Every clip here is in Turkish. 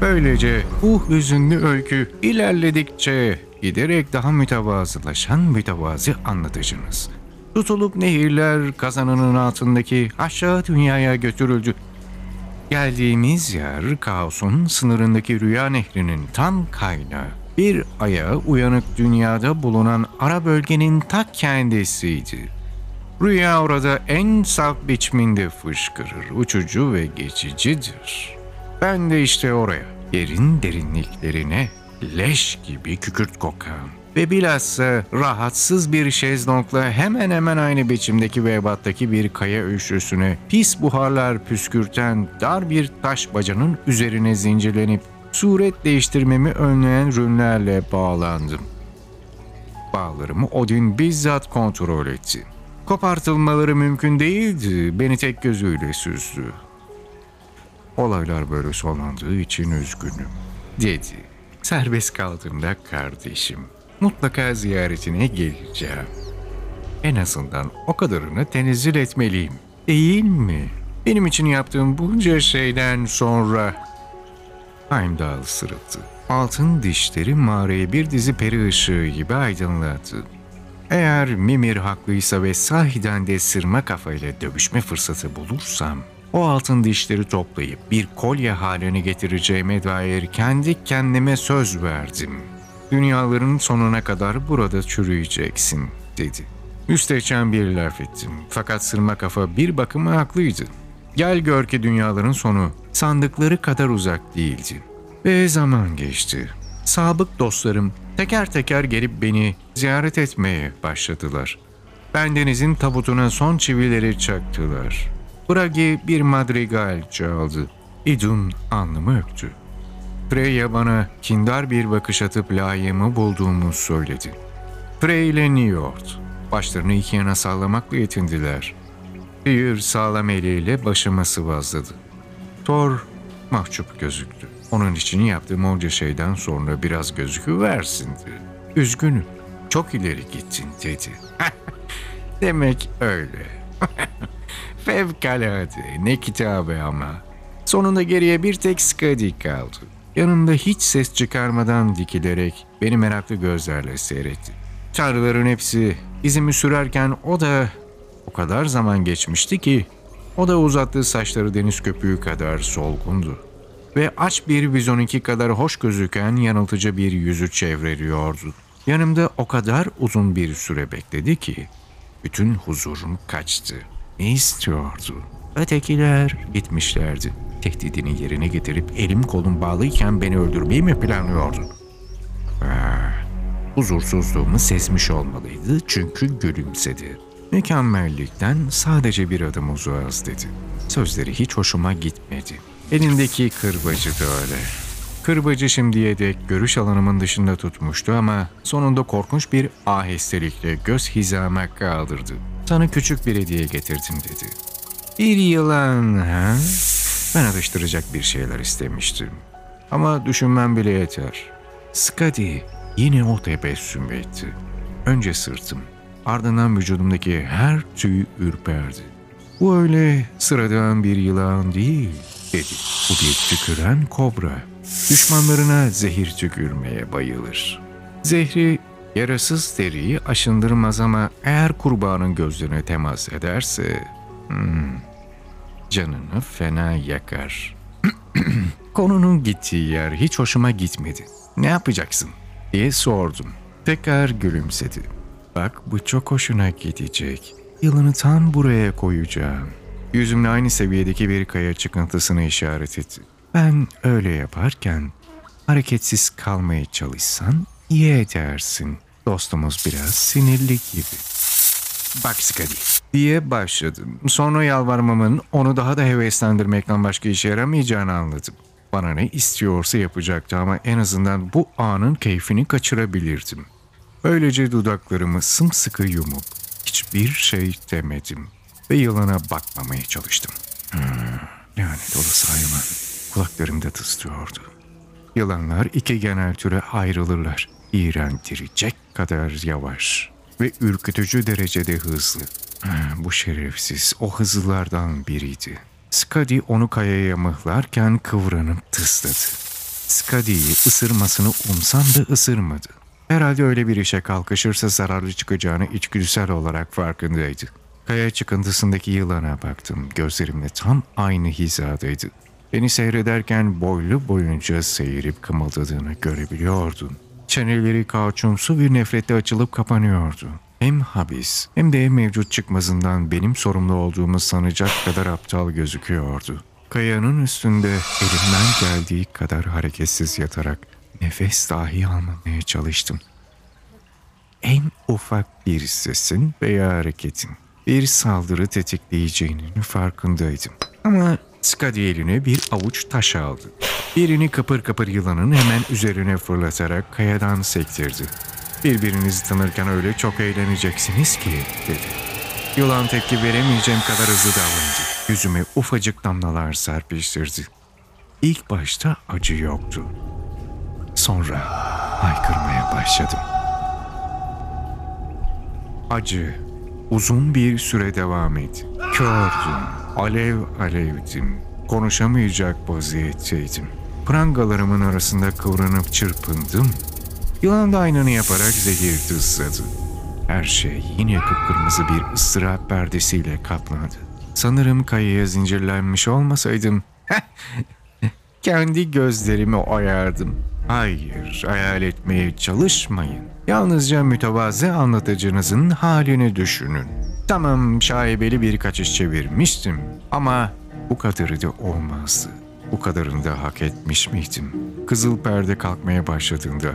Böylece bu hüzünlü öykü ilerledikçe giderek daha mütevazılaşan mütevazı anlatıcınız. Tutulup nehirler kazanının altındaki aşağı dünyaya götürüldü. Geldiğimiz yer kaosun sınırındaki rüya nehrinin tam kaynağı. Bir ayağı uyanık dünyada bulunan ara bölgenin ta kendisiydi. Rüya orada en saf biçiminde fışkırır, uçucu ve geçicidir. Ben de işte oraya, yerin derinliklerine leş gibi kükürt kokan ve bilhassa rahatsız bir şezlongla hemen hemen aynı biçimdeki ve ebattaki bir kaya üçlüsüne pis buharlar püskürten dar bir taş bacanın üzerine zincirlenip suret değiştirmemi önleyen rünlerle bağlandım. Bağlarımı Odin bizzat kontrol etti. Kopartılmaları mümkün değildi. Beni tek gözüyle süzdü. Olaylar böyle sonlandığı için üzgünüm, dedi. Serbest kaldığımda kardeşim. Mutlaka ziyaretine geleceğim. En azından o kadarını tenezzül etmeliyim. Değil mi? Benim için yaptığım bunca şeyden sonra... Heimdall sırıttı. Altın dişleri mağarayı bir dizi peri ışığı gibi aydınlattı. Eğer Mimir haklıysa ve sahiden de sırma kafayla dövüşme fırsatı bulursam, o altın dişleri toplayıp bir kolye haline getireceğime dair kendi kendime söz verdim. Dünyaların sonuna kadar burada çürüyeceksin, dedi. Müstehcen bir laf ettim. Fakat sırma kafa bir bakıma haklıydı. Gel gör ki dünyaların sonu sandıkları kadar uzak değildi. Ve zaman geçti. Sabık dostlarım teker teker gelip beni ziyaret etmeye başladılar. Bendenizin tabutuna son çivileri çaktılar. Bragi bir madrigal çaldı. İdun alnımı öptü. Freya bana kindar bir bakış atıp layığımı bulduğumu söyledi. Frey ile Njord başlarını iki yana sallamakla yetindiler. Tyr sağlam eliyle başıma sıvazladı. Thor mahcup gözüktü. Onun için yaptığım onca şeyden sonra biraz gözükü versindi. Üzgünüm, çok ileri gittin dedi. Demek öyle. Fevkalade, ne kitabı ama. Sonunda geriye bir tek Skadi kaldı. Yanımda hiç ses çıkarmadan dikilerek beni meraklı gözlerle seyretti. Tanrıların hepsi izimi sürerken o da o kadar zaman geçmişti ki o da uzattığı saçları deniz köpüğü kadar solgundu. Ve aç bir vizoniki kadar hoş gözüken yanıltıcı bir yüzü çevreliyordu. Yanımda o kadar uzun bir süre bekledi ki bütün huzurum kaçtı. Ne istiyordu? Ötekiler gitmişlerdi. Tehdidini yerine getirip elim kolum bağlıyken beni öldürmeyi mi planlıyordu? Ah, huzursuzluğumu sezmiş olmalıydı çünkü gülümsedi. Mükemmellikten sadece bir adım uzağız dedi. Sözleri hiç hoşuma gitmedi. Elindeki kırbacı da öyle. Kırbacı şimdiye dek görüş alanımın dışında tutmuştu ama sonunda korkunç bir ahestelikle göz hizama kaldırdı. Sana küçük bir hediye getirdim dedi. Bir yılan ha? Ben atıştıracak bir şeyler istemiştim. Ama düşünmem bile yeter. Skadi yine o tebessüm etti. Önce sırtım, ardından vücudumdaki her tüy ürperdi. Bu öyle sıradan bir yılan değil, dedi. Bu bir tüküren kobra. Düşmanlarına zehir tükürmeye bayılır. Zehri yarasız deriyi aşındırmaz ama eğer kurbanın gözlerine temas ederse... hmm, canını fena yakar. Konunun gittiği yer hiç hoşuma gitmedi. Ne yapacaksın? diye sordum. Tekrar gülümsedi. Bak bu çok hoşuna gidecek. Yılanı tam buraya koyacağım. Yüzümle aynı seviyedeki bir kaya çıkıntısını işaret etti. Ben öyle yaparken hareketsiz kalmaya çalışsan iyi edersin. Dostumuz biraz sinirli gibi. Bak Skadi diye başladım. Sonra yalvarmamın onu daha da heveslendirmekten başka işe yaramayacağını anladım. Bana ne istiyorsa yapacaktı ama en azından bu anın keyfini kaçırabilirdim. Böylece dudaklarımı sımsıkı yumup hiçbir şey demedim ve yılana bakmamaya çalıştım. Hmm, lanet olası. Kulaklarımda tıslıyordu. Yılanlar iki genel türe ayrılırlar. İğrendirecek kadar yavaş ve ürkütücü derecede hızlı. Ha, Bu şerefsiz o hızlılardan biriydi. Skadi onu kayaya mıhlarken kıvranıp tısladı. Skadi'yi ısırmasını umsam da ısırmadı. Herhalde öyle bir işe kalkışırsa zararlı çıkacağını içgüdüsel olarak farkındaydı. Kaya çıkıntısındaki yılana baktım. Gözlerimle tam aynı hizadaydı. Beni seyrederken boylu boyunca seyirip kımıldadığını görebiliyordum. Çeneleri kauçumsu bir nefretle açılıp kapanıyordu. Hem habis hem de mevcut çıkmazından benim sorumlu olduğumu sanacak kadar aptal gözüküyordu. Kayanın üstünde elimden geldiği kadar hareketsiz yatarak nefes dahi almamaya çalıştım. En ufak bir sesin veya hareketin bir saldırı tetikleyeceğinin farkındaydım. Ama Skadi eline bir avuç taş aldı. Birini kıpır kıpır yılanın hemen üzerine fırlatarak kayadan sektirdi. Birbirinizi tanırken öyle çok eğleneceksiniz ki dedi. Yılan tepki veremeyeceğim kadar hızlı davrandı. Yüzüme ufacık damlalar serpiştirdi. İlk başta acı yoktu. Sonra haykırmaya başladım. Acı uzun bir süre devam etti. Kördüm, alev alevdim. Konuşamayacak vaziyetteydim. Prangalarımın arasında kıvranıp çırpındım. Yılan da aynını yaparak zehir tızladı. Her şey yine kıpkırmızı bir ıstırap perdesiyle kaplandı. Sanırım kayaya zincirlenmiş olmasaydım kendi gözlerimi oyardım. Hayır, hayal etmeye çalışmayın. Yalnızca mütevazı anlatıcınızın halini düşünün. Tamam şaibeli bir kaçış çevirmiştim ama bu kadarı da olmazdı. Bu kadarını da hak etmiş miydim? Kızıl perde kalkmaya başladığında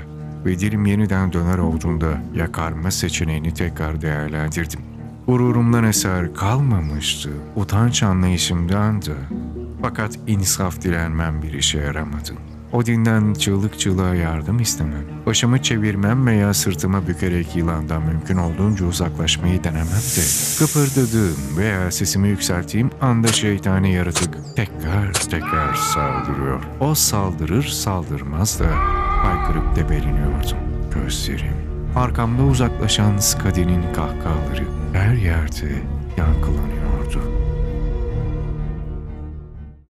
ve dilim yeniden döner olduğunda yakarma seçeneğini tekrar değerlendirdim. Gururumdan eser kalmamıştı, utanç anlayışımdan da. Fakat insaf dilenmem bir işe yaramadı. Odin'den çığlık çığlığa yardım istemem. Başımı çevirmem veya sırtımı bükerek yılandan mümkün olduğunca uzaklaşmayı denemem de. Kıpırdadığım veya sesimi yükselttiğim anda şeytani yaratık tekrar tekrar saldırıyor. O saldırır saldırmaz da haykırıp debeleniyordum. Gözlerim, arkamda uzaklaşan Skadi'nin kahkahaları her yerde yankılanıyordu.